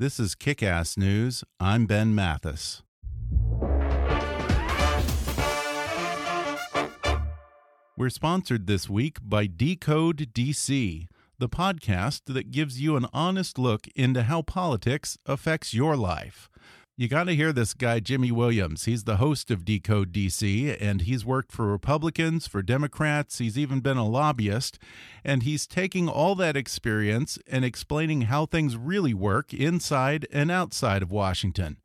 This is Kick Ass News. I'm Ben Mathis. We're sponsored this week by Decode DC, the podcast that gives you an honest look into how politics affects your life. You got to hear this guy, Jimmy Williams. He's the host of Decode DC, and he's worked for Republicans, for Democrats. He's even been a lobbyist. And he's taking all that experience and explaining how things really work inside and outside of Washington.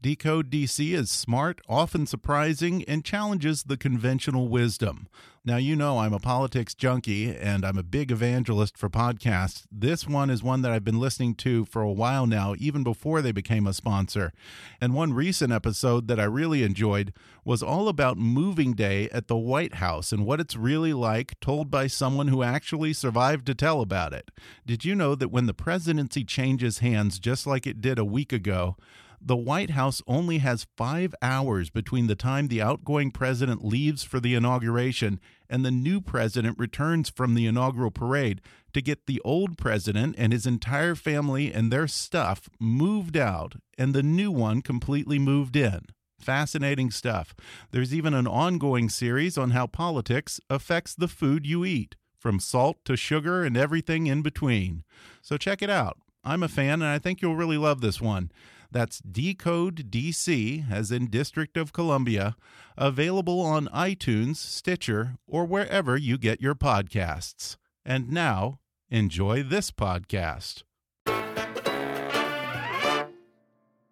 Decode DC is smart, often surprising, and challenges the conventional wisdom. Now, you know I'm a politics junkie and I'm a big evangelist for podcasts. This one is one that I've been listening to for a while now, even before they became a sponsor. And one recent episode that I really enjoyed was all about moving day at the White House and what it's really like, told by someone who actually survived to tell about it. Did you know that when the presidency changes hands, just like it did a week ago, the White House only has five hours between the time the outgoing president leaves for the inauguration and the new president returns from the inaugural parade to get the old president and his entire family and their stuff moved out and the new one completely moved in. Fascinating stuff. There's even an ongoing series on how politics affects the food you eat, from salt to sugar and everything in between. So check it out. I'm a fan, and I think you'll really love this one. That's Decode DC, as in District of Columbia, available on iTunes, Stitcher, or wherever you get your podcasts. And now, enjoy this podcast.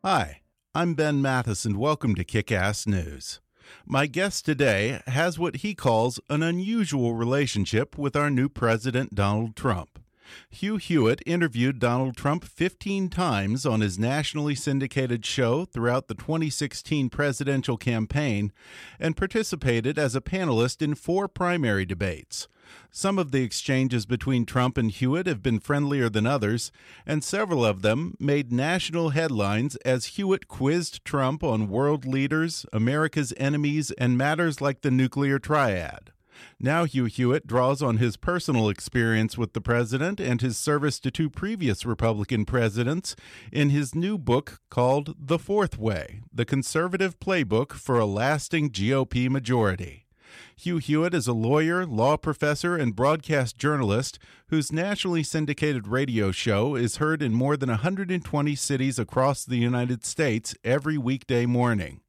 Hi, I'm Ben Mathis, and welcome to Kick Ass News. My guest today has what he calls an unusual relationship with our new president, Donald Trump. Hugh Hewitt interviewed Donald Trump 15 times on his nationally syndicated show throughout the 2016 presidential campaign and participated as a panelist in four primary debates. Some of the exchanges between Trump and Hewitt have been friendlier than others, and several of them made national headlines as Hewitt quizzed Trump on world leaders, America's enemies, and matters like the nuclear triad. Now, Hugh Hewitt draws on his personal experience with the president and his service to two previous Republican presidents in his new book called The Fourth Way The Conservative Playbook for a Lasting GOP Majority. Hugh Hewitt is a lawyer, law professor, and broadcast journalist whose nationally syndicated radio show is heard in more than 120 cities across the United States every weekday morning.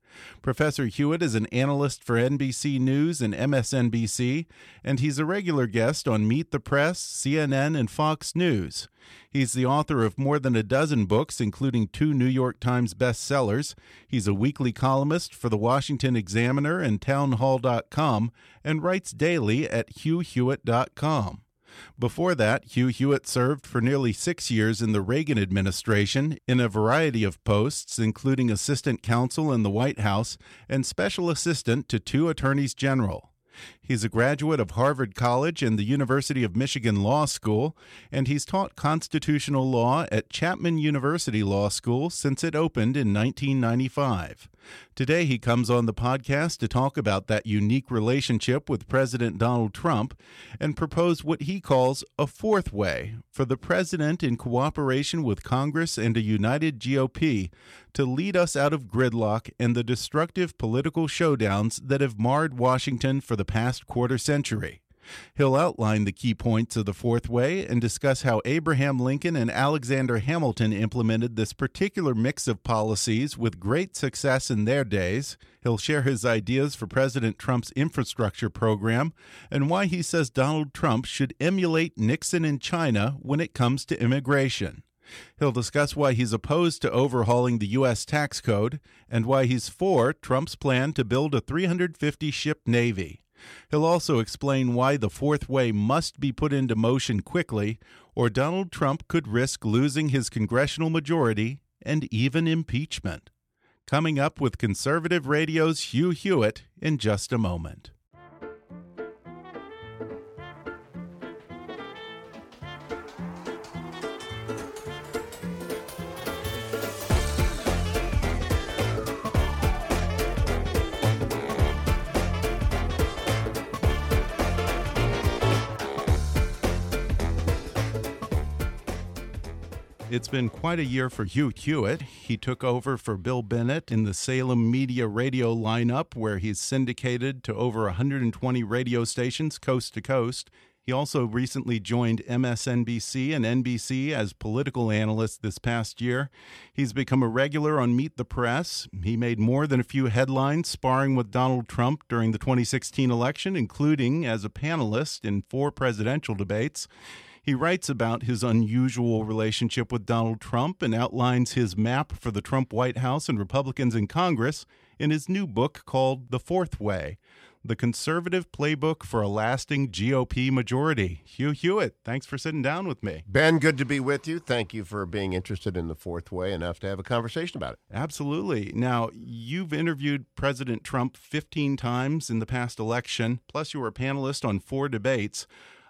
Professor Hewitt is an analyst for NBC News and MSNBC, and he's a regular guest on Meet the Press, CNN, and Fox News. He's the author of more than a dozen books, including two New York Times bestsellers. He's a weekly columnist for the Washington Examiner and Townhall.com, and writes daily at hughhewitt.com. Before that, Hugh Hewitt served for nearly six years in the Reagan administration in a variety of posts, including assistant counsel in the White House and special assistant to two attorneys general. He's a graduate of Harvard College and the University of Michigan Law School, and he's taught constitutional law at Chapman University Law School since it opened in 1995. Today, he comes on the podcast to talk about that unique relationship with President Donald Trump and propose what he calls a fourth way for the president, in cooperation with Congress and a united GOP, to lead us out of gridlock and the destructive political showdowns that have marred Washington for the past quarter century. He'll outline the key points of the Fourth Way and discuss how Abraham Lincoln and Alexander Hamilton implemented this particular mix of policies with great success in their days. He'll share his ideas for President Trump's infrastructure program and why he says Donald Trump should emulate Nixon in China when it comes to immigration. He'll discuss why he's opposed to overhauling the U.S. tax code and why he's for Trump's plan to build a 350 ship Navy. He'll also explain why the fourth way must be put into motion quickly, or Donald Trump could risk losing his congressional majority and even impeachment. Coming up with conservative radio's Hugh Hewitt in just a moment. It's been quite a year for Hugh Hewitt. He took over for Bill Bennett in the Salem Media Radio lineup, where he's syndicated to over 120 radio stations coast to coast. He also recently joined MSNBC and NBC as political analyst this past year. He's become a regular on Meet the Press. He made more than a few headlines sparring with Donald Trump during the 2016 election, including as a panelist in four presidential debates. He writes about his unusual relationship with Donald Trump and outlines his map for the Trump White House and Republicans in Congress in his new book called The Fourth Way The Conservative Playbook for a Lasting GOP Majority. Hugh Hewitt, thanks for sitting down with me. Ben, good to be with you. Thank you for being interested in The Fourth Way enough to have a conversation about it. Absolutely. Now, you've interviewed President Trump 15 times in the past election, plus, you were a panelist on four debates.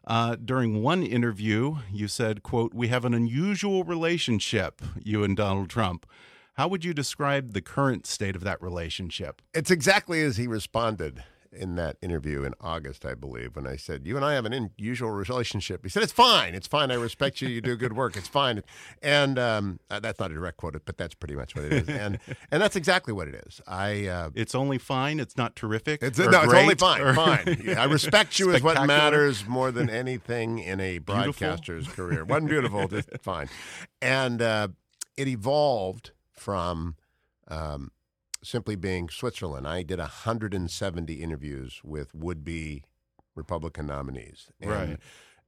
Uh, during one interview, you said, quote, we have an unusual relationship, you and Donald Trump. How would you describe the current state of that relationship? It's exactly as he responded in that interview in August, I believe, when I said, You and I have an unusual relationship. He said, It's fine. It's fine. I respect you. You do good work. It's fine. And um, uh, that's not a direct quote, but that's pretty much what it is. And and that's exactly what it is. I. Uh, it's only fine. It's not terrific. It's, no, it's only fine. Or... fine. Yeah, I respect you is what matters more than anything in a broadcaster's beautiful? career. Wasn't beautiful, just fine. And uh, it evolved from. Um, simply being Switzerland. I did 170 interviews with would be Republican nominees. And right.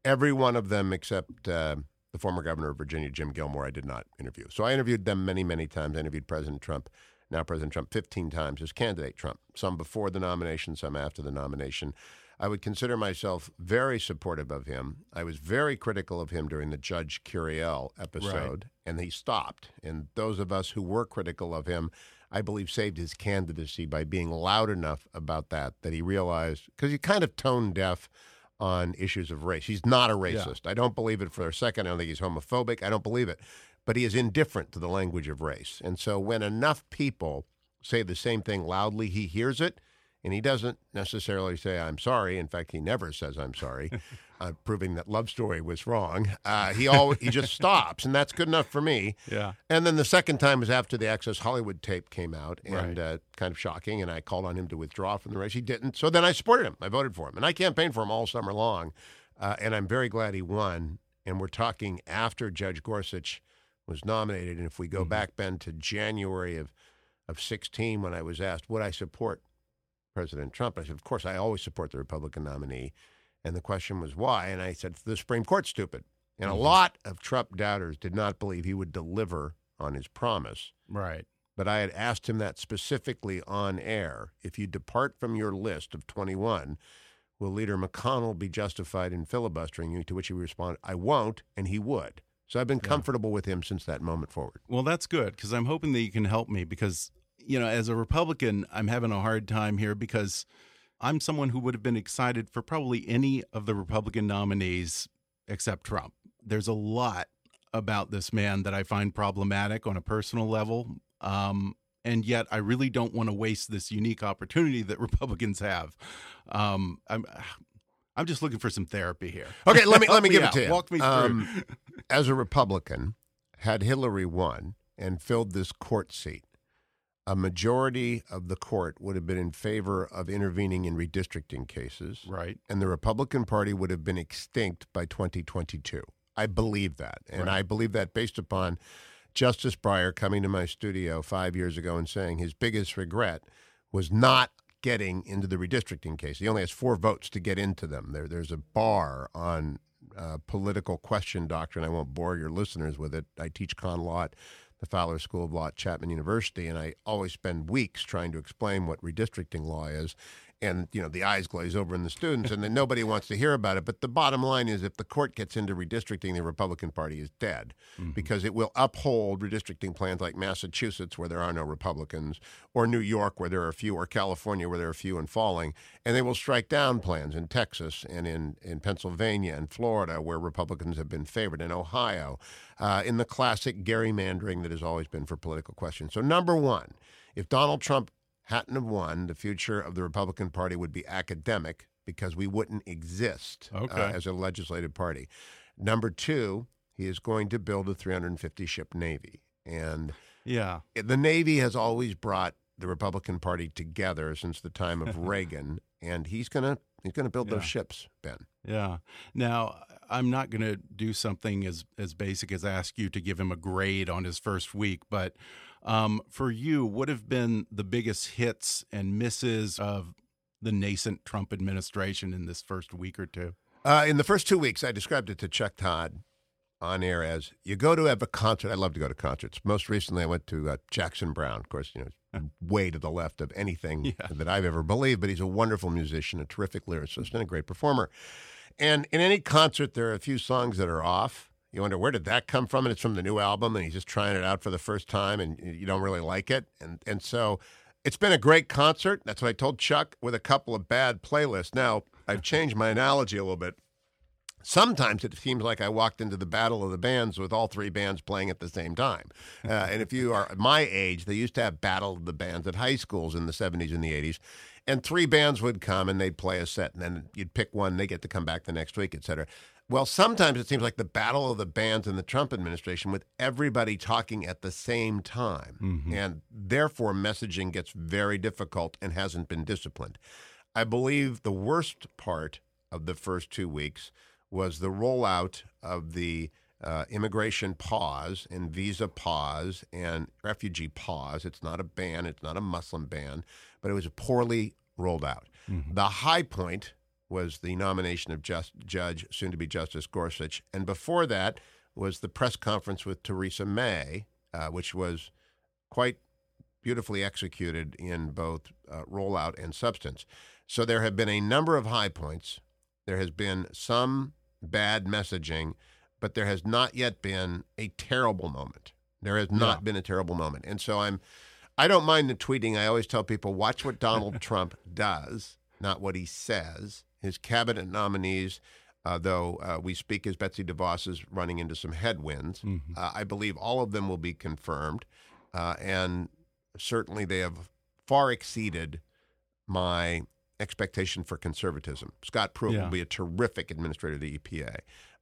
Every one of them except uh, the former governor of Virginia, Jim Gilmore, I did not interview. So I interviewed them many, many times. I interviewed President Trump, now President Trump, 15 times as candidate Trump, some before the nomination, some after the nomination. I would consider myself very supportive of him. I was very critical of him during the Judge Curiel episode, right. and he stopped. And those of us who were critical of him, I believe, saved his candidacy by being loud enough about that that he realized because he kind of tone deaf on issues of race. He's not a racist. Yeah. I don't believe it for a second. I don't think he's homophobic. I don't believe it. But he is indifferent to the language of race. And so when enough people say the same thing loudly, he hears it and he doesn't necessarily say, I'm sorry. In fact, he never says, I'm sorry, uh, proving that Love Story was wrong. Uh, he, always, he just stops, and that's good enough for me. Yeah. And then the second time was after the Access Hollywood tape came out, and right. uh, kind of shocking, and I called on him to withdraw from the race. He didn't. So then I supported him. I voted for him. And I campaigned for him all summer long. Uh, and I'm very glad he won. And we're talking after Judge Gorsuch was nominated. And if we go mm-hmm. back, Ben, to January of, of 16, when I was asked, would I support President Trump. I said, Of course, I always support the Republican nominee. And the question was why? And I said, The Supreme Court's stupid. And mm-hmm. a lot of Trump doubters did not believe he would deliver on his promise. Right. But I had asked him that specifically on air. If you depart from your list of 21, will Leader McConnell be justified in filibustering you? To which he responded, I won't, and he would. So I've been yeah. comfortable with him since that moment forward. Well, that's good because I'm hoping that you can help me because you know, as a Republican, I'm having a hard time here because I'm someone who would have been excited for probably any of the Republican nominees except Trump. There's a lot about this man that I find problematic on a personal level. Um, and yet I really don't want to waste this unique opportunity that Republicans have. Um, I'm, I'm just looking for some therapy here. Okay, let me let me give it to you. Walk me through. Um, as a Republican, had Hillary won and filled this court seat, a majority of the court would have been in favor of intervening in redistricting cases, Right. and the Republican Party would have been extinct by 2022. I believe that. And Right. I believe that based upon Justice Breyer coming to my studio five years ago and saying his biggest regret was not getting into the redistricting case. He only has four votes to get into them. There, there's a bar on uh, political question doctrine. I won't bore your listeners with it. I teach con law at the Fowler School of Law at Chapman University, and I always spend weeks trying to explain what redistricting law is. And you know the eyes glaze over in the students, and then nobody wants to hear about it. But the bottom line is, if the court gets into redistricting, the Republican Party is dead because it will uphold redistricting plans like Massachusetts, where there are no Republicans, or New York, where there are a few, or California, where there are a few and falling, and they will strike down plans in Texas and in in Pennsylvania and Florida, where Republicans have been favored, in Ohio, uh, in the classic gerrymandering that has always been for political questions. So, number one, if Donald Trump have won, the future of the Republican Party would be academic because we wouldn't exist uh, as a legislative party. Number two, he is going to build a 350 ship Navy. And Yeah. the Navy has always brought the Republican Party together since the time of Reagan, and he's gonna he's gonna build Yeah. those ships, Ben. Yeah. Now, I'm not going to do something as as basic as ask you to give him a grade on his first week, but um, for you, what have been the biggest hits and misses of the nascent Trump administration in this first week or two? Uh, in the first two weeks, I described it to Chuck Todd on air as you go to have a concert. I love to go to concerts. Most recently, I went to uh, Jackson Browne. Of course, you know, way to the left of anything Yeah. that I've ever believed, but he's a wonderful musician, a terrific lyricist, and a great performer. And in any concert, there are a few songs that are off. You wonder where did that come from, and it's from the new album, and he's just trying it out for the first time, and you don't really like it, and and so it's been a great concert. That's what I told Chuck with a couple of bad playlists. Now I've changed my analogy a little bit. Sometimes it seems like I walked into the battle of the bands with all three bands playing at the same time. Uh, and if you are my age, they used to have battle of the bands at high schools in the 70s and the 80s. And three bands would come and they'd play a set, and then you'd pick one, they get to come back the next week, et cetera. Well, sometimes it seems like the battle of the bands in the Trump administration with everybody talking at the same time. And therefore, messaging gets very difficult and hasn't been disciplined. I believe the worst part of the first two weeks was the rollout of the uh, immigration pause and visa pause and refugee pause. It's not a ban, it's not a Muslim ban, but it was poorly rolled out. The high point was the nomination of just, Judge, soon to be Justice Gorsuch. And before that was the press conference with Theresa May, uh, which was quite beautifully executed in both uh, rollout and substance. So there have been a number of high points. There has been some bad messaging, but there has not yet been a terrible moment. There has not Yeah. been a terrible moment. And so I'm I don't mind the tweeting. I always tell people watch what Donald Trump does, not what he says. His cabinet nominees, uh, though uh, we speak as Betsy DeVos is running into some headwinds, uh, I believe all of them will be confirmed. Uh, and certainly they have far exceeded my expectation for conservatism. Scott Pruitt Yeah. will be a terrific administrator of the EPA.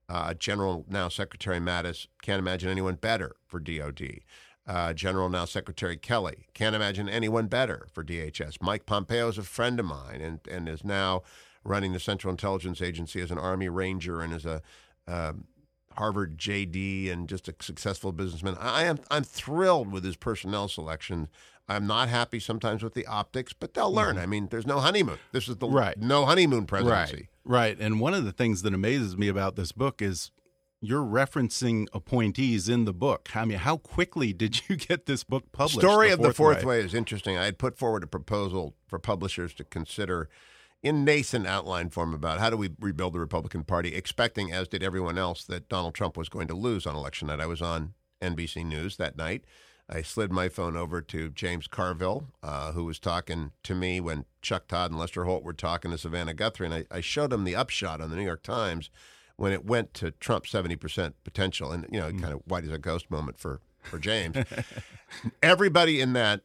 Uh, General now Secretary Mattis can't imagine anyone better for DOD. Uh, General now Secretary Kelly can't imagine anyone better for DHS. Mike Pompeo is a friend of mine and, and is now running the Central Intelligence Agency as an Army Ranger and as a um, Harvard JD and just a successful businessman. I am I'm thrilled with his personnel selection. I'm not happy sometimes with the optics, but they'll learn. I mean, there's no honeymoon. This is the Right. no honeymoon presidency. Right. Right. And one of the things that amazes me about this book is you're referencing appointees in the book. I mean, how quickly did you get this book published? Story of the Fourth Way is interesting. I had put forward a proposal for publishers to consider in nascent outline form about how do we rebuild the Republican Party, expecting, as did everyone else, that Donald Trump was going to lose on election night. I was on NBC News that night. I slid my phone over to James Carville, uh, who was talking to me when Chuck Todd and Lester Holt were talking to Savannah Guthrie, and I, I showed him the upshot on the New York Times when it went to Trump 70% potential. And, you know, kind of white as a ghost moment for, for James. Everybody in that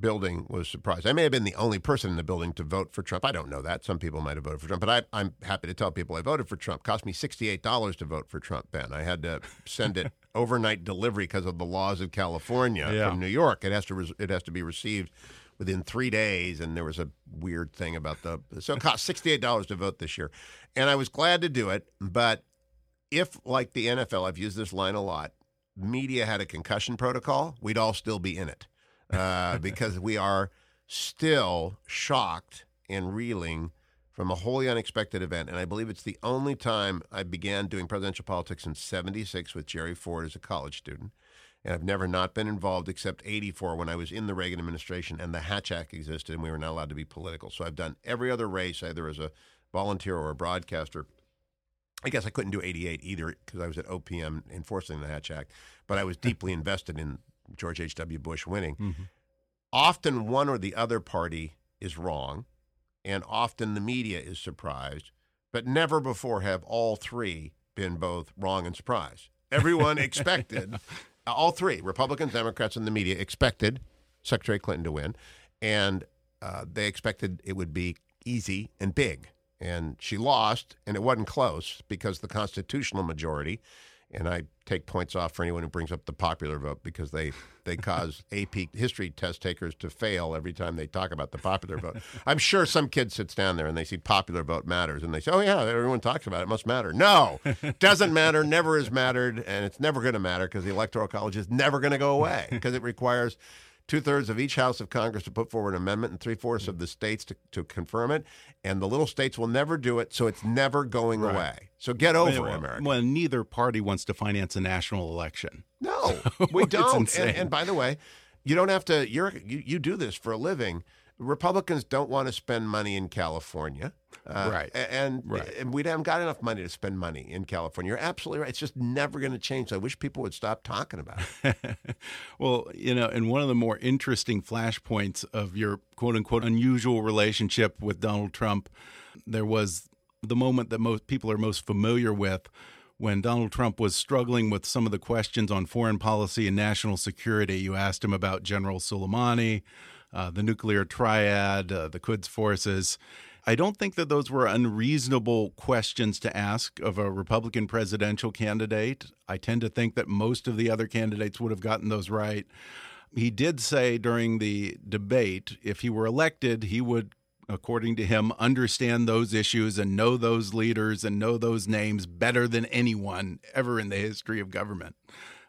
building was surprised. I may have been the only person in the building to vote for Trump. I don't know that. Some people might have voted for Trump, but I, I'm happy to tell people I voted for Trump. cost me $68 to vote for Trump, Ben. I had to send it overnight delivery because of the laws of California Yeah. from New York. It has to res- it has to be received within three days, and there was a weird thing about the so it cost sixty eight dollars to vote this year, and I was glad to do it. But if, like the NFL, I've used this line a lot, media had a concussion protocol, we'd all still be in it uh, because we are still shocked and reeling from a wholly unexpected event. And I believe it's the only time I began doing presidential politics in 76 with Jerry Ford as a college student. And I've never not been involved except 84 when I was in the Reagan administration and the Hatch Act existed and we were not allowed to be political. So I've done every other race, either as a volunteer or a broadcaster. I guess I couldn't do 88 either because I was at OPM enforcing the Hatch Act, but I was deeply invested in George H.W. Bush winning. Often one or the other party is wrong, and often the media is surprised, but never before have all three been both wrong and surprised. Everyone expected, all three, Republicans, Democrats, and the media expected Secretary Clinton to win, and uh, they expected it would be easy and big. And she lost, and it wasn't close because the constitutional majority, and I take points off for anyone who brings up the popular vote because they, they cause AP history test takers to fail every time they talk about the popular vote. I'm sure some kid sits down there and they see popular vote matters and they say, oh, yeah, everyone talks about it. It must matter. No, doesn't matter, never has mattered, and it's never going to matter because the Electoral College is never going to go away because it requires two thirds of each House of Congress to put forward an amendment and three fourths of the states to, to confirm it. And the little states will never do it, so it's never going Right. away. So get over it, well, America. well, neither party wants to finance a national election. No, we don't. And, and by the way, you don't have to. You're you, you do this for a living. Republicans don't want to spend money in California, uh, Right. And Right. and we haven't got enough money to spend money in California. You're absolutely right. It's just never going to change. I wish people would stop talking about it. well, you know, and one of the more interesting flashpoints of your quote unquote unusual relationship with Donald Trump, there was the moment that most people are most familiar with when Donald Trump was struggling with some of the questions on foreign policy and national security. You asked him about General Soleimani, uh, the nuclear triad, uh, the Quds forces. I don't think that those were unreasonable questions to ask of a Republican presidential candidate. I tend to think that most of the other candidates would have gotten those right. He did say during the debate if he were elected, he would, according to him, understand those issues and know those leaders and know those names better than anyone ever in the history of government.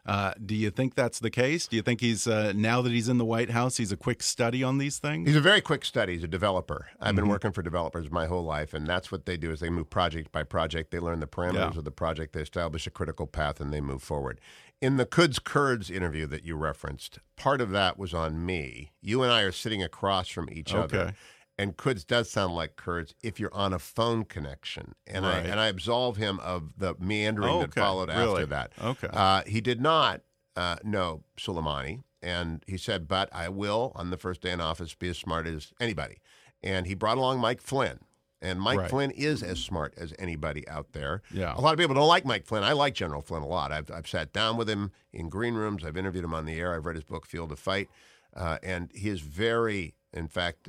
Uh, do you think that's the case? Do you think he's uh, now that he's in the White House, he's a quick study on these things? He's a very quick study. He's a developer. I've been working for developers my whole life, and that's what they do is they move project by project. They learn the parameters Yeah. of the project. They establish a critical path, and they move forward. In the Quds Kurds interview that you referenced, part of that was on me. You and I are sitting across from each other. Okay. And Quds does sound like Kurds if you're on a phone connection. And I and I absolve him of the meandering that followed really? after that. Okay. Uh, he did not uh, know Soleimani, and he said, "But I will, on the first day in office, be as smart as anybody." And he brought along Mike Flynn, and Mike Right. Flynn is as smart as anybody out there. Yeah. a lot of people don't like Mike Flynn. I like General Flynn a lot. I've I've sat down with him in green rooms. I've interviewed him on the air. I've read his book Field of Fight, uh, and he is very, in fact.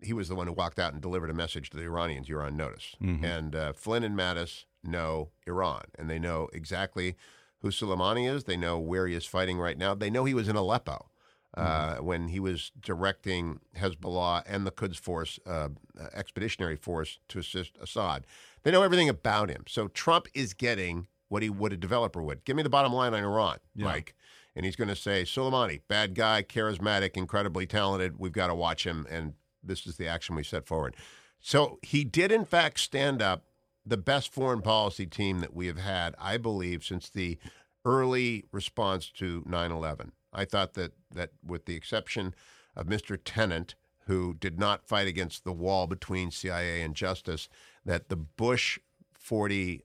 He was the one who walked out and delivered a message to the Iranians. You're on notice. And uh, Flynn and Mattis know Iran, and they know exactly who Soleimani is. They know where he is fighting right now. They know he was in Aleppo uh, when he was directing Hezbollah and the Quds Force, uh, expeditionary force, to assist Assad. They know everything about him. So Trump is getting what he would a developer would. Give me the bottom line on Iran, Mike. And he's going to say, Soleimani, bad guy, charismatic, incredibly talented. We've got to watch him. And this is the action we set forward. So he did, in fact, stand up the best foreign policy team that we have had, I believe, since the early response to 9 11. I thought that, that, with the exception of Mr. Tenet, who did not fight against the wall between CIA and justice, that the Bush 40,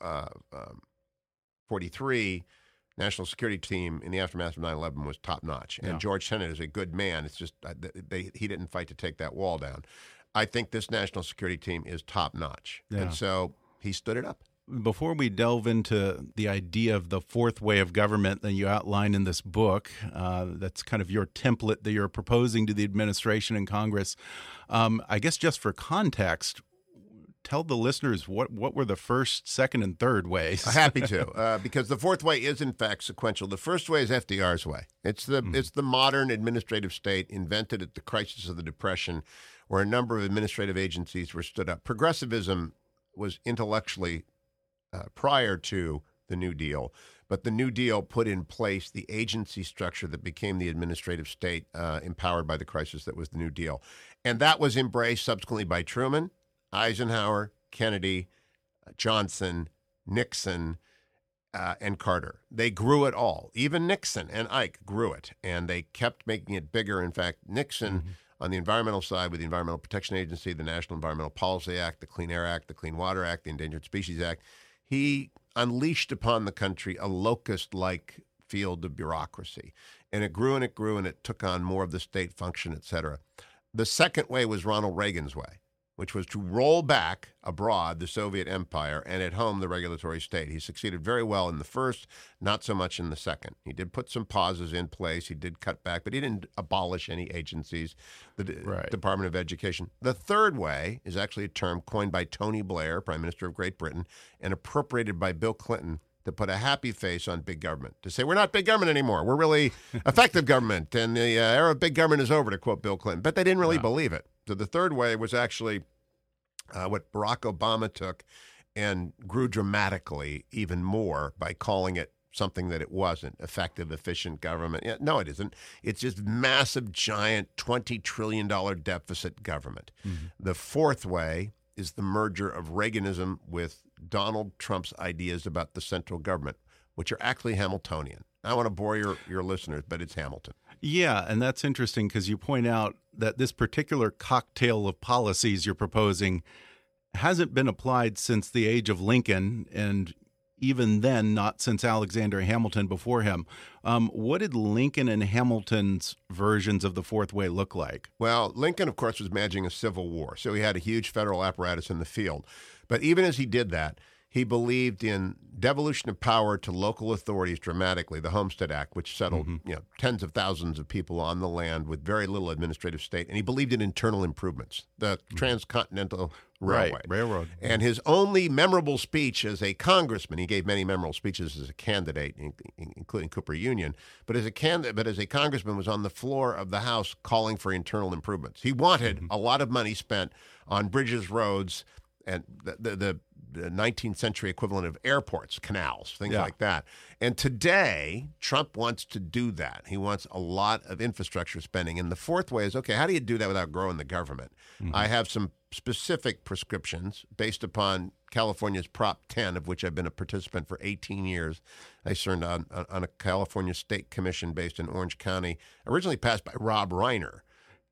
uh, um, 43 national security team in the aftermath of 9/11 was top notch, and Yeah. George Tenet is a good man. It's just uh, they, he didn't fight to take that wall down. I think this national security team is top notch, Yeah. and so he stood it up. Before we delve into the idea of the fourth way of government that you outline in this book, uh, that's kind of your template that you're proposing to the administration and Congress. Um, I guess just for context, tell the listeners what what were the first, second, and third ways? Happy to, uh, because the fourth way is in fact sequential. The first way is FDR's way. It's the mm. it's the modern administrative state invented at the crisis of the Depression, where a number of administrative agencies were stood up. Progressivism was intellectually uh, prior to the New Deal. But the New Deal put in place the agency structure that became the administrative state uh, empowered by the crisis that was the New Deal. And that was embraced subsequently by Truman, Eisenhower, Kennedy, uh, Johnson, Nixon, uh, and Carter. They grew it all. Even Nixon and Ike grew it, and they kept making it bigger. In fact, Nixon. Mm-hmm on the environmental side with the Environmental Protection Agency, the National Environmental Policy Act, the Clean Air Act, the Clean Water Act, the Endangered Species Act. He unleashed upon the country a locust like field of bureaucracy. And it grew and it grew and it took on more of the state function, et cetera. The second way was Ronald Reagan's way which was to roll back abroad the Soviet empire and at home the regulatory state. He succeeded very well in the first, not so much in the second. He did put some pauses in place, he did cut back, but he didn't abolish any agencies, the right. Department of Education. The third way is actually a term coined by Tony Blair, Prime Minister of Great Britain, and appropriated by Bill Clinton to put a happy face on big government, to say we're not big government anymore. We're really effective government, and the uh, era of big government is over, to quote Bill Clinton. But they didn't really believe it. So the third way was actually uh, what Barack Obama took and grew dramatically even more by calling it something that it wasn't effective, efficient government. Yeah, no, it isn't. It's just massive, giant, $20 trillion deficit government. Mm-hmm. The fourth way is the merger of Reaganism with Donald Trump's ideas about the central government, which are actually Hamiltonian. I want to bore your, your listeners, but it's Hamilton. Yeah, and that's interesting because you point out that this particular cocktail of policies you're proposing hasn't been applied since the age of Lincoln, and even then, not since Alexander Hamilton before him. Um, what did Lincoln and Hamilton's versions of the Fourth Way look like? Well, Lincoln, of course, was managing a civil war, so he had a huge federal apparatus in the field. But even as he did that, he believed in devolution of power to local authorities dramatically, the Homestead Act, which settled mm-hmm. you know, tens of thousands of people on the land with very little administrative state. And he believed in internal improvements, the mm-hmm. transcontinental railway. Right, railroad. And his only memorable speech as a congressman, he gave many memorable speeches as a candidate, including Cooper Union, but as a candidate, but as a congressman was on the floor of the House calling for internal improvements. He wanted mm-hmm. a lot of money spent on bridges, roads, and the, the, the the 19th century equivalent of airports, canals, things yeah. like that. And today, Trump wants to do that. He wants a lot of infrastructure spending. And the fourth way is okay, how do you do that without growing the government? Mm-hmm. I have some specific prescriptions based upon California's Prop 10, of which I've been a participant for 18 years. I served on, on a California state commission based in Orange County, originally passed by Rob Reiner.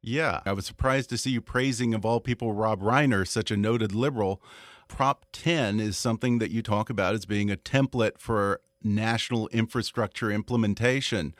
Yeah, I was surprised to see you praising, of all people, Rob Reiner, such a noted liberal. Prop 10 is something that you talk about as being a template for national infrastructure implementation.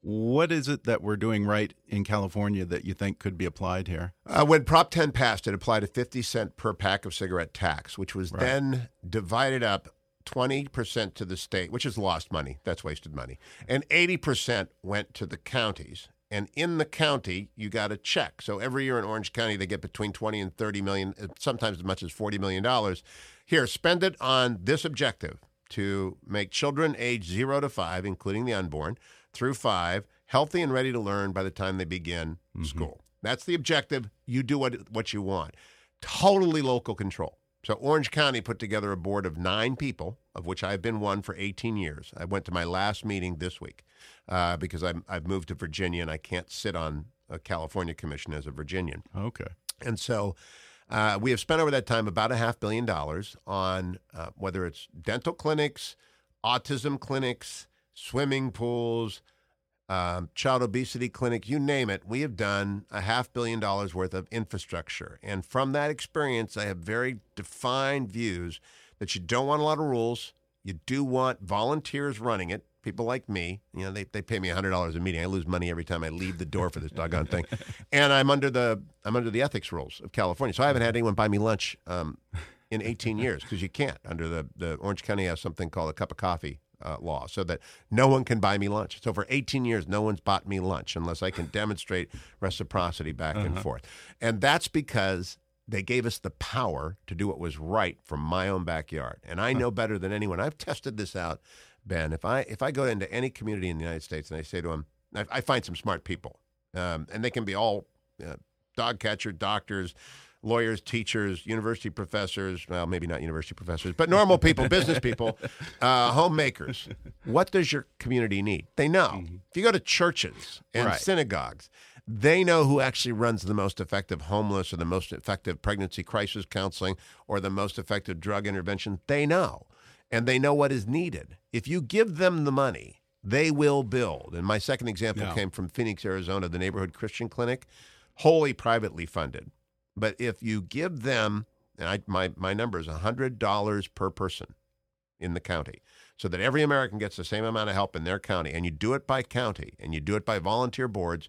What is it that we're doing right in California that you think could be applied here? Uh, when Prop 10 passed, it applied a 50 cent per pack of cigarette tax, which was right. then divided up 20% to the state, which is lost money. That's wasted money. And 80% went to the counties and in the county you got a check. So every year in Orange County they get between 20 and 30 million, uh, sometimes as much as 40 million dollars. Here, spend it on this objective to make children age 0 to 5, including the unborn, through 5 healthy and ready to learn by the time they begin mm-hmm. school. That's the objective. You do what what you want. Totally local control. So Orange County put together a board of 9 people, of which I've been one for 18 years. I went to my last meeting this week uh, because I'm, I've moved to Virginia and I can't sit on a California commission as a Virginian. Okay. And so uh, we have spent over that time about a half billion dollars on uh, whether it's dental clinics, autism clinics, swimming pools, um, child obesity clinic, you name it. We have done a half billion dollars worth of infrastructure. And from that experience, I have very defined views that you don't want a lot of rules. You do want volunteers running it people like me, you know, they, they pay me hundred dollars a meeting. I lose money every time I leave the door for this doggone thing, and I'm under the I'm under the ethics rules of California, so I haven't had anyone buy me lunch um, in 18 years because you can't under the the Orange County has something called a cup of coffee uh, law, so that no one can buy me lunch. So for 18 years, no one's bought me lunch unless I can demonstrate reciprocity back uh-huh. and forth, and that's because they gave us the power to do what was right from my own backyard. And I know better than anyone. I've tested this out, Ben. If I if I go into any community in the United States and I say to them, I, I find some smart people, um, and they can be all uh, dog catcher, doctors, lawyers, teachers, university professors. Well, maybe not university professors, but normal people, business people, uh, homemakers. What does your community need? They know. If you go to churches and Right. synagogues, they know who actually runs the most effective homeless or the most effective pregnancy crisis counseling or the most effective drug intervention. They know. And they know what is needed. If you give them the money, they will build. And my second example Yeah. came from Phoenix, Arizona, the neighborhood Christian clinic, wholly privately funded. But if you give them, and I, my, my number is $100 per person in the county, so that every American gets the same amount of help in their county, and you do it by county and you do it by volunteer boards,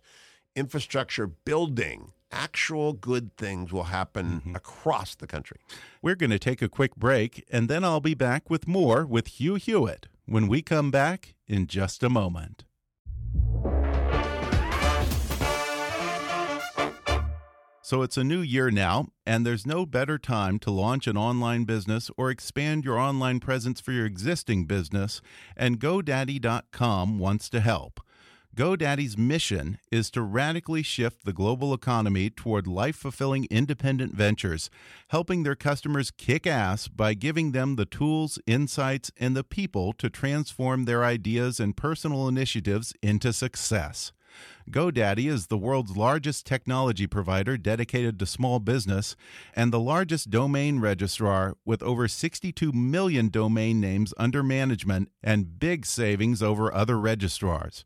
infrastructure building, actual good things will happen mm-hmm. across the country. We're going to take a quick break, and then I'll be back with more with Hugh Hewitt when we come back in just a moment. So it's a new year now, and there's no better time to launch an online business or expand your online presence for your existing business, and GoDaddy.com wants to help. GoDaddy's mission is to radically shift the global economy toward life fulfilling independent ventures, helping their customers kick ass by giving them the tools, insights, and the people to transform their ideas and personal initiatives into success. GoDaddy is the world's largest technology provider dedicated to small business and the largest domain registrar with over 62 million domain names under management and big savings over other registrars.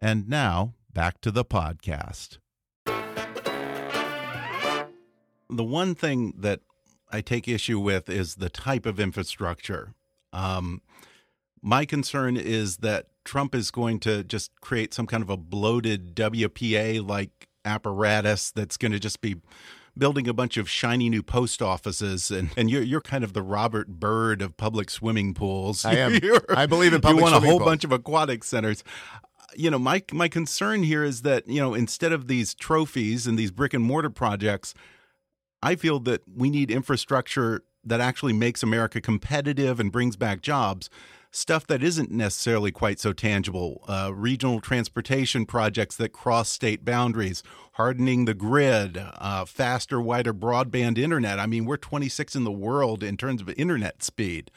And now, back to the podcast. The one thing that I take issue with is the type of infrastructure. Um, my concern is that Trump is going to just create some kind of a bloated WPA like apparatus that's going to just be building a bunch of shiny new post offices and, and you're you're kind of the Robert Byrd of public swimming pools. I am. I believe in public You want a whole pools. bunch of aquatic centers. You know, my my concern here is that, you know, instead of these trophies and these brick and mortar projects, I feel that we need infrastructure that actually makes America competitive and brings back jobs. Stuff that isn't necessarily quite so tangible. Uh, regional transportation projects that cross state boundaries, hardening the grid, uh, faster, wider broadband internet. I mean, we're 26 in the world in terms of internet speed.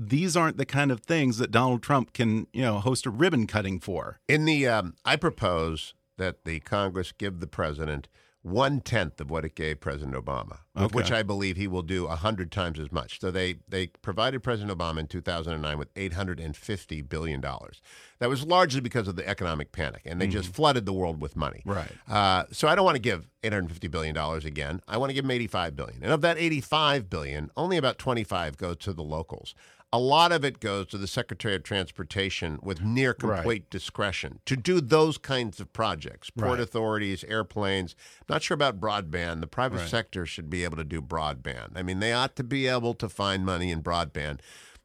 These aren't the kind of things that Donald Trump can, you know, host a ribbon cutting for. In the, um, I propose that the Congress give the president one tenth of what it gave President Obama, Okay. which I believe he will do a hundred times as much. So they they provided President Obama in 2009 with 850 billion dollars. That was largely because of the economic panic, and they just flooded the world with money. Right. Uh, so I don't want to give 850 billion dollars again. I want to give him 85 billion, and of that 85 billion, only about 25 go to the locals. A lot of it goes to the Secretary of Transportation with near complete Right. discretion to do those kinds of projects. Port Right. authorities, airplanes. Not sure about broadband. The private Right. sector should be able to do broadband. I mean, they ought to be able to find money in broadband.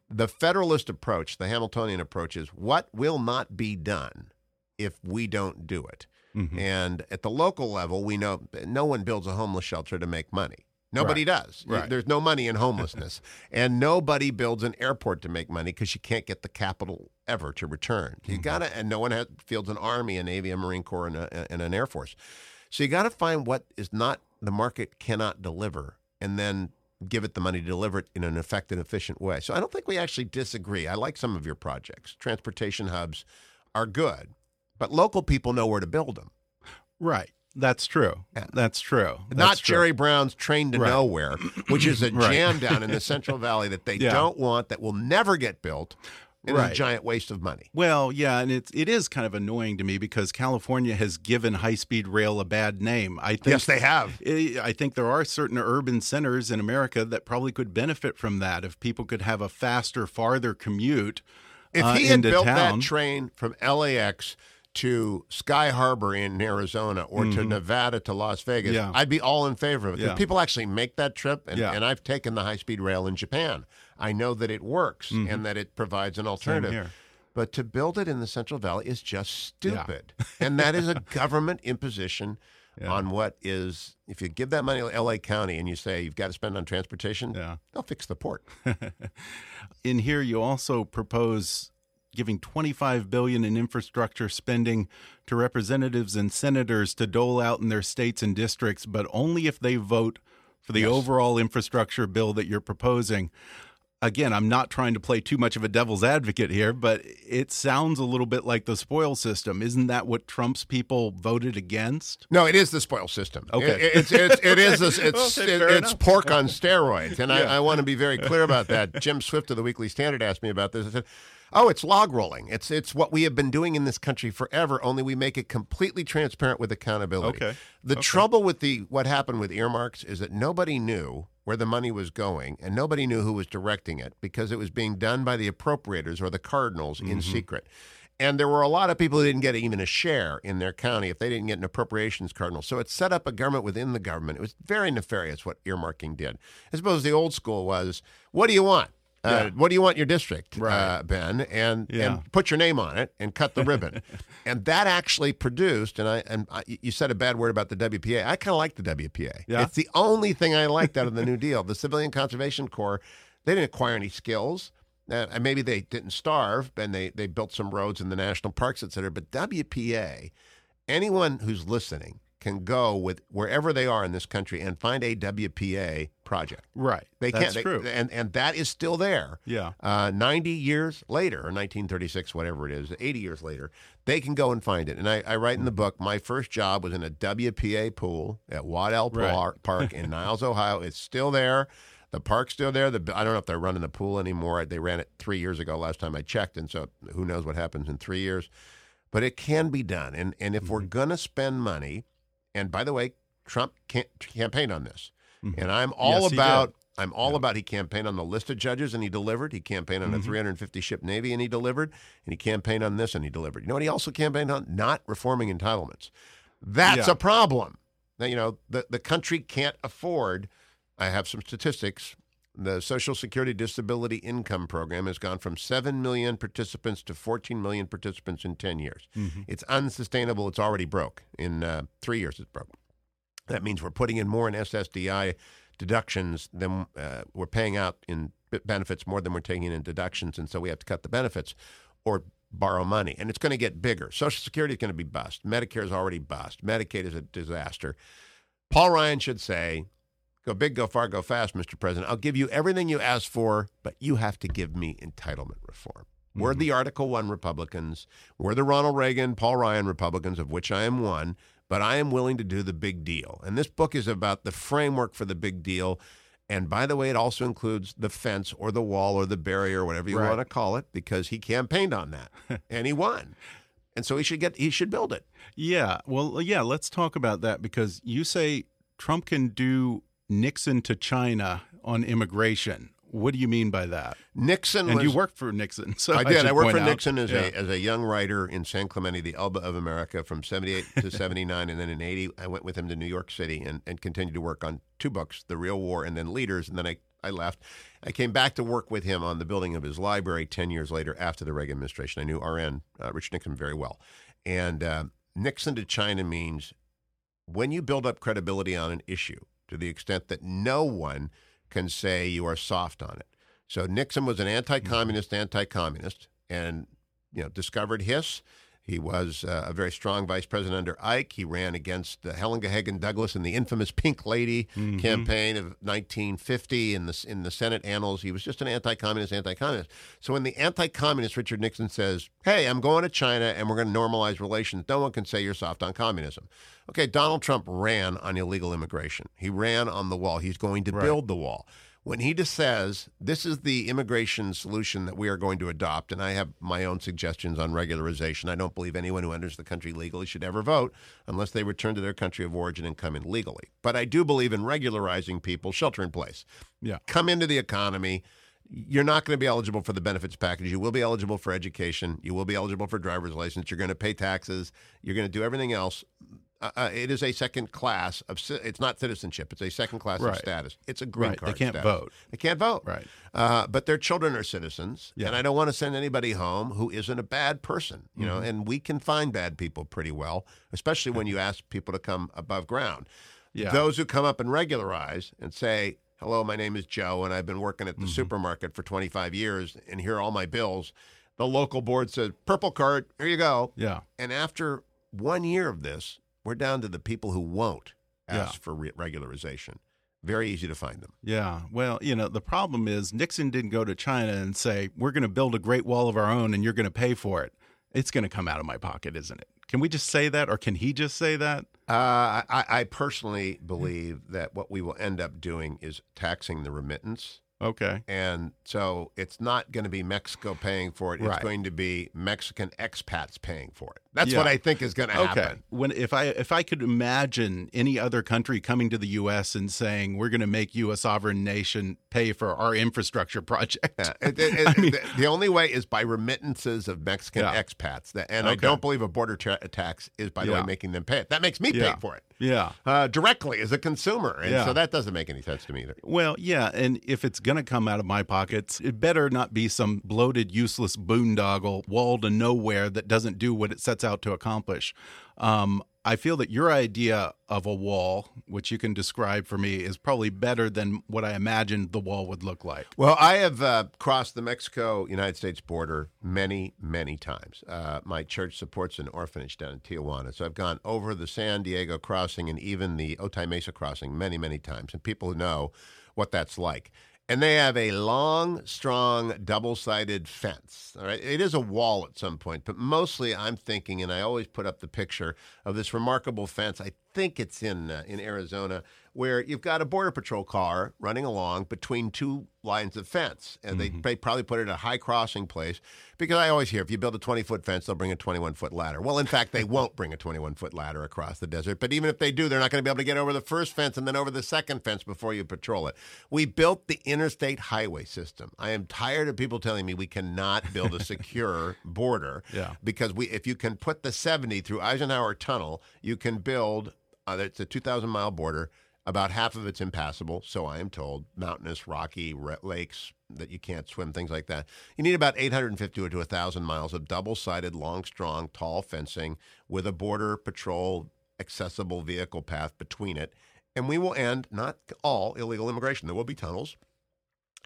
The Federalist approach, the Hamiltonian approach, is what will not be done if we don't do it. Mhm. And at the local level, we know no one builds a homeless shelter to make money. Nobody does. Right. There's no money in homelessness. and nobody builds an airport to make money because you can't get the capital ever to return. You mm-hmm. got to, and no one has, fields an army, a navy, a marine corps, and, a, and an air force. So you got to find what is not the market cannot deliver, and then give it the money to deliver it in an effective, efficient way. So I don't think we actually disagree. I like some of your projects. Transportation hubs are good. but local people know where to build them. Right. That's true. Yeah. That's true. That's Not true. Jerry Brown's Train to Right. Nowhere, which is a Right. jam down in the Central Valley that they Yeah. don't want, that will never get built, is Right. a giant waste of money. Well, yeah, and it's it is kind of annoying to me because California has given high speed rail a bad name. I think Yes, they have. I think there are certain urban centers in America that probably could benefit from that if people could have a faster, farther commute. If uh, he had into built town. that train from LAX to Sky Harbor in Arizona or to Nevada to Las Vegas, Mm-hmm. Yeah. I'd be all in favor of it. Yeah. People actually make that trip, and, Yeah. and I've taken the high speed rail in Japan. I know that it works and that it provides an alternative. Mm-hmm. But to build it in the Central Valley is just stupid. and that is a government imposition on what is, if you give that money to LA County and you say you've got to spend on transportation, they'll fix the port. in here you also propose giving 25 billion in infrastructure spending to representatives and senators to dole out in their states and districts but only if they vote for the Yes. overall infrastructure bill that you're proposing again i'm not trying to play too much of a devil's advocate here but it sounds a little bit like the spoil system isn't that what trump's people voted against No, it is the spoil system. Okay. It- it's, it's, it is this, it's, Okay, it- it's pork on steroids. And Yeah. I, I want to be very clear about that. Jim Swift of the Weekly Standard asked me about this. I said, Oh, it's log rolling. It's it's what we have been doing in this country forever. Only we make it completely transparent with accountability. Okay. The Okay. trouble with the what happened with earmarks is that nobody knew where the money was going, and nobody knew who was directing it because it was being done by the appropriators or the cardinals in mm-hmm. secret. And there were a lot of people who didn't get even a share in their county if they didn't get an appropriations cardinal. So it set up a government within the government. It was very nefarious what earmarking did. I suppose the old school was, what do you want? Uh, Yeah. what do you want your district, Right. uh, Ben? And Yeah. and put your name on it and cut the ribbon. and that actually produced. And I and I, you said a bad word about the WPA. I kind of like the WPA. Yeah? It's the only thing I liked out of the New Deal. The Civilian Conservation Corps. They didn't acquire any skills. Uh, and maybe they didn't starve, and they they built some roads in the national parks, et cetera. But WPA, anyone who's listening can go with wherever they are in this country and find a WPA project. right They that's can't. they- true and and that is still there. yeah Uh, 90 years later, or 1936, whatever it is, 80 years later, they can go and find it. And I, I write in the book, my first job was in a WPA pool at Waddell Right. Park in Niles, Ohio. It's still there. The park's still there. The, I don't know if they're running the pool anymore. They ran it three years ago, last time I checked. And so who knows what happens in three years. But it can be done. And, and if we're Mm-hmm. going to spend money, and by the way, Trump can't campaigned on this. Mhm. And I'm all Yes, about. I'm all about he campaigned on the list of judges and he delivered. He campaigned on a Mhm. 350 ship navy and he delivered. And he campaigned on this and he delivered. You know what he also campaigned on? Not reforming entitlements. That's Yeah. a problem. Now, you know, the, the country can't afford. I have some statistics. The Social Security Disability Income Program has gone from 7 million participants to 14 million participants in 10 years. Mhm. It's unsustainable. It's already broke. In uh, three years, it's broke. That means we're putting in more in SSDI deductions than uh, we're paying out in benefits more than we're taking in deductions, and so we have to cut the benefits or borrow money. And it's going to get bigger. Social Security is going to be bust. Medicare is already bust. Medicaid is a disaster. Paul Ryan should say, "Go big, go far, go fast, Mr. President. I'll give you everything you asked for, but you have to give me entitlement reform." We're the Article 1 Republicans. We're the Ronald Reagan, Paul Ryan Republicans, of which I am one, but I am willing to do the big deal. And this book is about the framework for the big deal. And by the way, it also includes the fence or the wall or the barrier, whatever you Right. want to call it, because he campaigned on that and he won. And so he should get he should build it. Yeah. Well, yeah, let's talk about that because you say Trump can do Nixon to China on immigration. What do you mean by that? Nixon And was you worked for Nixon. So I did. should I, worked for out. Nixon as Yeah. a as a young writer in San Clemente, the Elba of America, from '78 to '79, and then in '80, I went with him to New York City and, and continued to work on two books, The Real War and then Leaders, and then I I left. I came back to work with him on the building of his library ten years later after the Reagan administration. I knew RN uh, Richard Nixon very well, and uh, Nixon to China means when you build up credibility on an issue to the extent that no one can say you are soft on it. So Nixon was an anti-communist, anti-communist, and you know discovered Hiss, He was uh, a very strong vice president under Ike. He ran against uh, Helen Gahagan Douglas in the infamous Pink Lady Mm-hmm. campaign of 1950 in the in the Senate annals. He was just an anti-communist, anti-communist. So when the anti-communist Richard Nixon says, "Hey, I'm going to China and we're going to normalize relations," no one can say you're soft on communism. Okay, Donald Trump ran on illegal immigration. He ran on the wall. He's going to Right. build the wall. When he just says, this is the immigration solution that we are going to adopt, and I have my own suggestions on regularization. I don't believe anyone who enters the country legally should ever vote unless they return to their country of origin and come in legally. But I do believe in regularizing people, shelter in place. Yeah. Come into the economy. You're not going to be eligible for the benefits package. You will be eligible for education. You will be eligible for driver's license. You're going to pay taxes. You're going to do everything else. Uh, uh, it is a second class of. It's not citizenship. It's a second class of status. It's a green Right. They can't status. vote. They can't vote. Right. Uh, but their children are citizens, Yeah. and I don't want to send anybody home who isn't a bad person. You Mm-hmm. know, and we can find bad people pretty well, especially when you ask people to come above ground. Yeah. Those who come up and regularize and say, "Hello, my name is Joe, and I've been working at the Mm-hmm. supermarket for 25 years, and here are all my bills." The local board says, "Purple card, here you go." Yeah. And after one year of this, we're down to the people who won't ask Yeah. for re- regularization. Very easy to find them. Yeah. Well, you know, the problem is Nixon didn't go to China and say, we're going to build a great wall of our own and you're going to pay for it. It's going to come out of my pocket, isn't it? Can we just say that or can he just say that? Uh, I, I personally believe that what we will end up doing is taxing the remittance. Okay. And so it's not going to be Mexico paying for it. It's Right. going to be Mexican expats paying for it. That's Yeah. what I think is going to happen. Okay. When if I if I could imagine any other country coming to the U.S. and saying we're going to make you a sovereign nation pay for our infrastructure project, Yeah, it- it- it- mean- the, the only way is by remittances of Mexican Yeah. expats. That, and I don't believe a border tax is, by the way, making them pay it. That makes me pay for it yeah. uh, directly as a consumer. And Yeah. so that doesn't make any sense to me either. Well, yeah, and if it's going to come out of my pockets, it better not be some bloated, useless boondoggle wall to nowhere that doesn't do what it sets out to accomplish. Um, I feel that your idea of a wall, which you can describe for me, is probably better than what I imagined the wall would look like. Well, I have uh, crossed the Mexico United States border many, many times. Uh, my church supports an orphanage down in Tijuana. So I've gone over the San Diego crossing and even the Otay Mesa crossing many, many times. And people know what that's like. And they have a long, strong, double sided fence. All right. It is a wall at some point, but mostly I'm thinking, and I always put up the picture of this remarkable fence. I think it's in, uh, in Arizona, where you've got a Border Patrol car running along between two lines of fence. And they, they probably put it at a high crossing place because I always hear if you build a 20 foot fence, they'll bring a 21 foot ladder. Well, in fact, they won't bring a 21 foot ladder across the desert. But even if they do, they're not going to be able to get over the first fence and then over the second fence before you patrol it. We built the interstate highway system. I am tired of people telling me we cannot build a secure border Yeah. because we if you can put the 70 through Eisenhower Tunnel, you can build uh, it's a 2,000 mile border. About half of it's impassable, so I am told. Mountainous, rocky lakes that you can't swim, things like that. You need about 850 to 1,000 miles of double sided, long, strong, tall fencing with a border patrol accessible vehicle path between it. And we will end not all illegal immigration. There will be tunnels.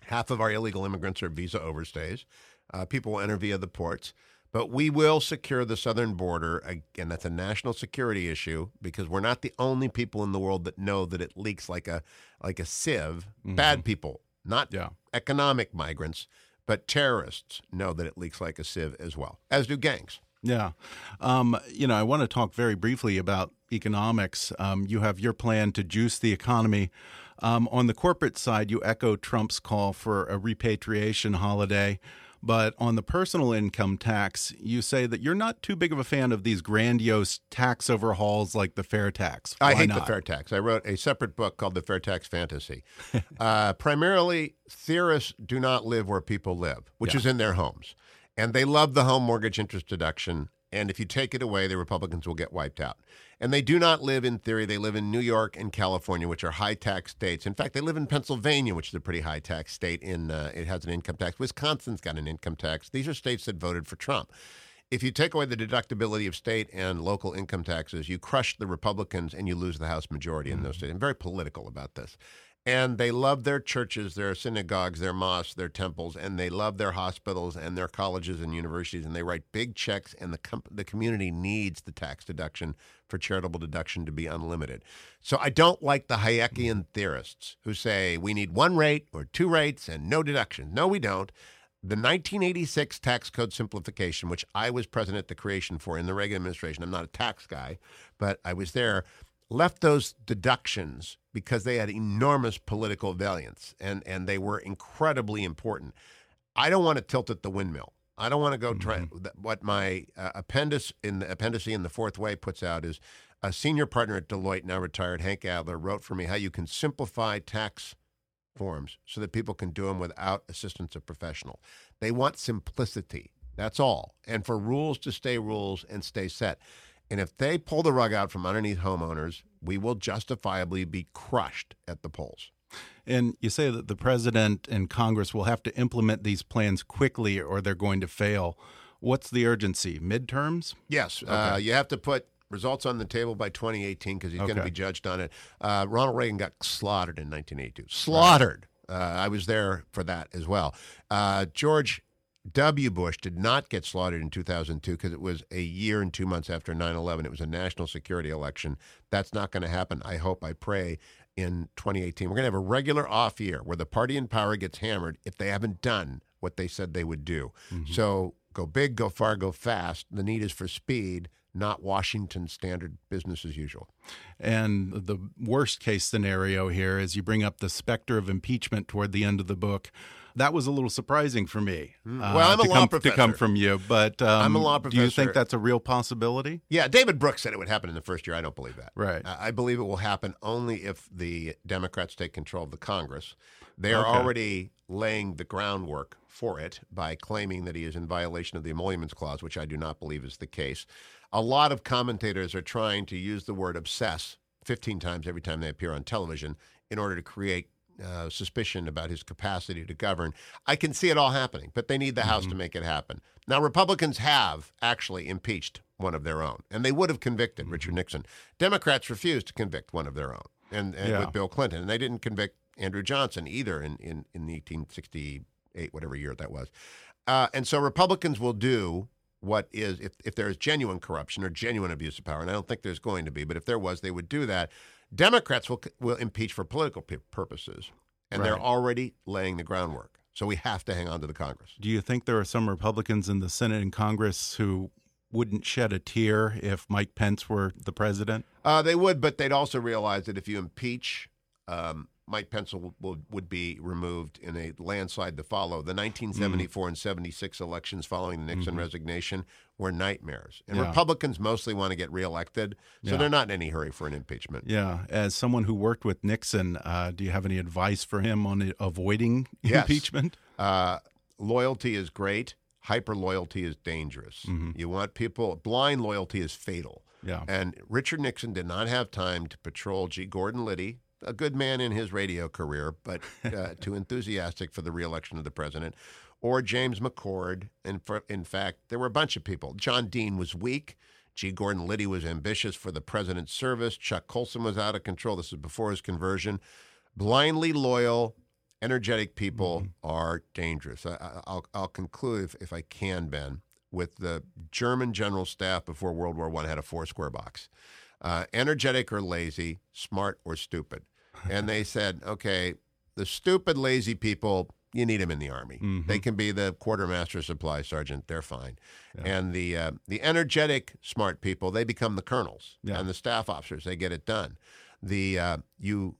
Half of our illegal immigrants are visa overstays. Uh, people will enter via the ports. But we will secure the southern border. Again, that's a national security issue because we're not the only people in the world that know that it leaks like a like a sieve. Bad people, not Yeah. economic migrants, but terrorists know that it leaks like a sieve as well, as do gangs. Yeah. Um, you know, I want to talk very briefly about economics. Um, you have your plan to juice the economy. Um, on the corporate side, you echo Trump's call for a repatriation holiday. But on the personal income tax, you say that you're not too big of a fan of these grandiose tax overhauls like the fair tax. I hate not? the fair tax. I wrote a separate book called The Fair Tax Fantasy. uh, primarily, theorists do not live where people live, which Yeah. is in their homes. And they love the home mortgage interest deduction. And if you take it away, the Republicans will get wiped out. And they do not live in theory. They live in New York and California, which are high tax states. In fact, they live in Pennsylvania, which is a pretty high tax state. In uh, it has an income tax. Wisconsin's got an income tax. These are states that voted for Trump. If you take away the deductibility of state and local income taxes, you crush the Republicans and you lose the House majority in those states. I'm very political about this. And they love their churches, their synagogues, their mosques, their temples, and they love their hospitals and their colleges and universities. And they write big checks, and the, com- the community needs the tax deduction for charitable deduction to be unlimited. So I don't like the Hayekian theorists who say we need one rate or two rates and no deduction. No, we don't. The 1986 tax code simplification, which I was president at the creation for in the Reagan administration, I'm not a tax guy, but I was there, left those deductions because they had enormous political valiance and, and they were incredibly important. I don't want to tilt at the windmill. I don't want to go try. What my uh, appendix in the appendice in the fourth way puts out is a senior partner at Deloitte, now retired, Hank Adler, wrote for me how you can simplify tax forms so that people can do them without assistance of professional. They want simplicity. That's all. And for rules to stay rules and stay set. And if they pull the rug out from underneath homeowners, we will justifiably be crushed at the polls. And you say that the president and Congress will have to implement these plans quickly or they're going to fail. What's the urgency? Midterms? Yes. Uh, okay. Uh, you have to put results on the table by 2018 because he's okay. going to be judged on it. Uh, Ronald Reagan got slaughtered in 1982. Slaughtered. Right. Uh, I was there for that as well. Uh, George W. Bush did not get slaughtered in 2002 because it was a year and two months after 9 11. It was a national security election. That's not going to happen, I hope, I pray, in 2018. We're going to have a regular off year where the party in power gets hammered if they haven't done what they said they would do. Mm-hmm. So go big, go far, go fast. The need is for speed not Washington standard business as usual. And the worst case scenario here is you bring up the specter of impeachment toward the end of the book. That was a little surprising for me. Hmm. Uh, well, I'm a law come, professor. To come from you, but um, I'm a law professor. Do you think that's a real possibility? Yeah, David Brooks said it would happen in the first year. I don't believe that. Right. I believe it will happen only if the Democrats take control of the Congress. They are okay. already laying the groundwork for it by claiming that he is in violation of the Emoluments Clause, which I do not believe is the case a lot of commentators are trying to use the word obsess 15 times every time they appear on television in order to create uh, suspicion about his capacity to govern. I can see it all happening, but they need the mm-hmm. House to make it happen. Now, Republicans have actually impeached one of their own, and they would have convicted mm-hmm. Richard Nixon. Democrats refused to convict one of their own, and, and yeah. with Bill Clinton, and they didn't convict Andrew Johnson either in, in, in 1868, whatever year that was. Uh, and so Republicans will do what is if, if there is genuine corruption or genuine abuse of power, and I don't think there's going to be, but if there was, they would do that. Democrats will will impeach for political purposes, and right. they're already laying the groundwork. So we have to hang on to the Congress. Do you think there are some Republicans in the Senate and Congress who wouldn't shed a tear if Mike Pence were the president? Uh, they would, but they'd also realize that if you impeach um, Mike Pence will, would be removed in a landslide to follow. The 1974 mm. and 76 elections following the Nixon mm-hmm. resignation were nightmares. And yeah. Republicans mostly want to get reelected, so yeah. they're not in any hurry for an impeachment. Yeah. As someone who worked with Nixon, uh, do you have any advice for him on avoiding yes. impeachment? Uh, loyalty is great. Hyper loyalty is dangerous. Mm-hmm. You want people, blind loyalty is fatal. Yeah. And Richard Nixon did not have time to patrol G. Gordon Liddy, a good man in his radio career, but uh, too enthusiastic for the reelection of the president, or James McCord. And for, in fact, there were a bunch of people. John Dean was weak. G. Gordon Liddy was ambitious for the president's service. Chuck Colson was out of control. This is before his conversion. Blindly loyal, energetic people mm-hmm. are dangerous. I, will conclude, if, if I can, Ben, with the German general staff before World War I had a four square box uh, energetic or lazy, smart or stupid. And they said, okay, the stupid, lazy people, you need them in the army. Mm-hmm. They can be the quartermaster supply sergeant. They're fine. Yeah. And the uh, the energetic, smart people, they become the colonels yeah. and the staff officers. They get it done. The uh, you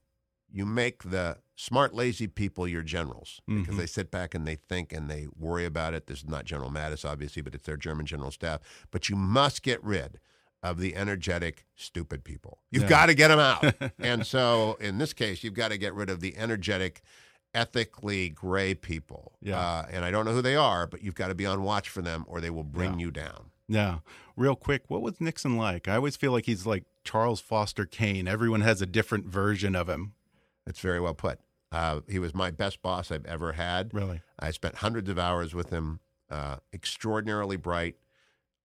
you make the smart, lazy people your generals because mm-hmm. they sit back and they think and they worry about it. This is not General Mattis, obviously, but it's their German general staff. But you must get rid of the energetic, stupid people. You've yeah. got to get them out. and so in this case, you've got to get rid of the energetic, ethically gray people. Yeah. Uh, and I don't know who they are, but you've got to be on watch for them or they will bring yeah. you down. Yeah. Real quick, what was Nixon like? I always feel like he's like Charles Foster Kane. Everyone has a different version of him. That's very well put. Uh, he was my best boss I've ever had. Really? I spent hundreds of hours with him. Uh, extraordinarily bright,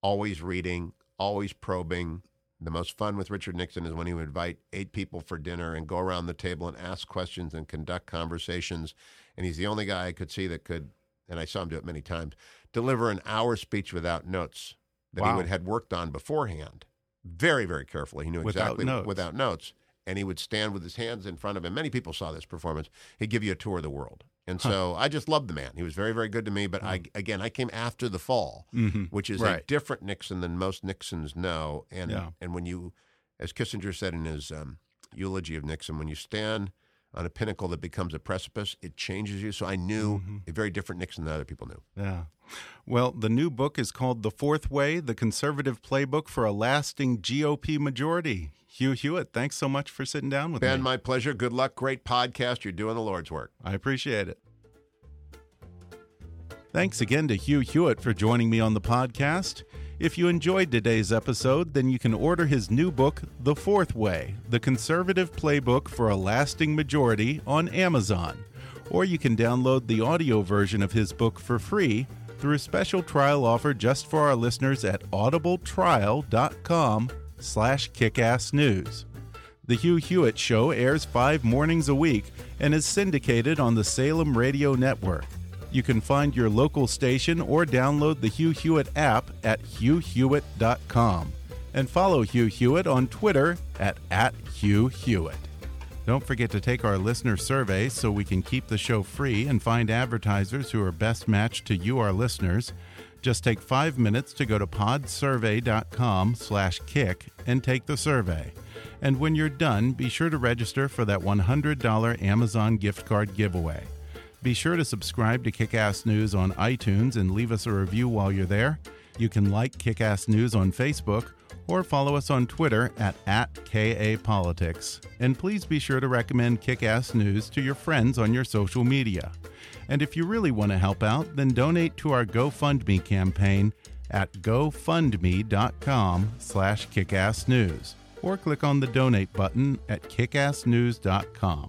always reading, always probing, the most fun with Richard Nixon is when he would invite eight people for dinner and go around the table and ask questions and conduct conversations. And he's the only guy I could see that could, and I saw him do it many times, deliver an hour speech without notes that Wow. he would had worked on beforehand. Very, very carefully. He knew Without exactly notes. without notes. And he would stand with his hands in front of him. Many people saw this performance. He'd give you a tour of the world. And so I just loved the man. He was very, very good to me. But I, again, I came after the fall, Mhm. which is a different Nixon than most Nixons know. And Yeah. and when you, as Kissinger said in his um, eulogy of Nixon, when you stand on a pinnacle that becomes a precipice, it changes you. So I knew Mm-hmm. a very different Nixon than other people knew. Yeah. Well, the new book is called The Fourth Way The Conservative Playbook for a Lasting GOP Majority. Hugh Hewitt, thanks so much for sitting down with Ben, me. my pleasure. Good luck. Great podcast. You're doing the Lord's work. I appreciate it. Thanks again to Hugh Hewitt for joining me on the podcast. If you enjoyed today's episode, then you can order his new book, The Fourth Way The Conservative Playbook for a Lasting Majority, on Amazon. Or you can download the audio version of his book for free through a special trial offer just for our listeners at audibletrial.com slash kickassnews. The Hugh Hewitt Show airs five mornings a week and is syndicated on the Salem Radio Network. You can find your local station or download the Hugh Hewitt app at hughhewitt.com and follow Hugh Hewitt on Twitter at, at Hugh Hewitt. Don't forget to take our listener survey so we can keep the show free and find advertisers who are best matched to you, our listeners. Just take five minutes to go to podsurvey.com slash kick and take the survey. And when you're done, be sure to register for that $100 Amazon gift card giveaway. Be sure to subscribe to Kickass News on iTunes and leave us a review while you're there. You can like Kickass News on Facebook or follow us on Twitter at, at KAPolitics. And please be sure to recommend Kickass News to your friends on your social media. And if you really want to help out, then donate to our GoFundMe campaign at gofundme.com slash kickassnews or click on the donate button at kickassnews.com.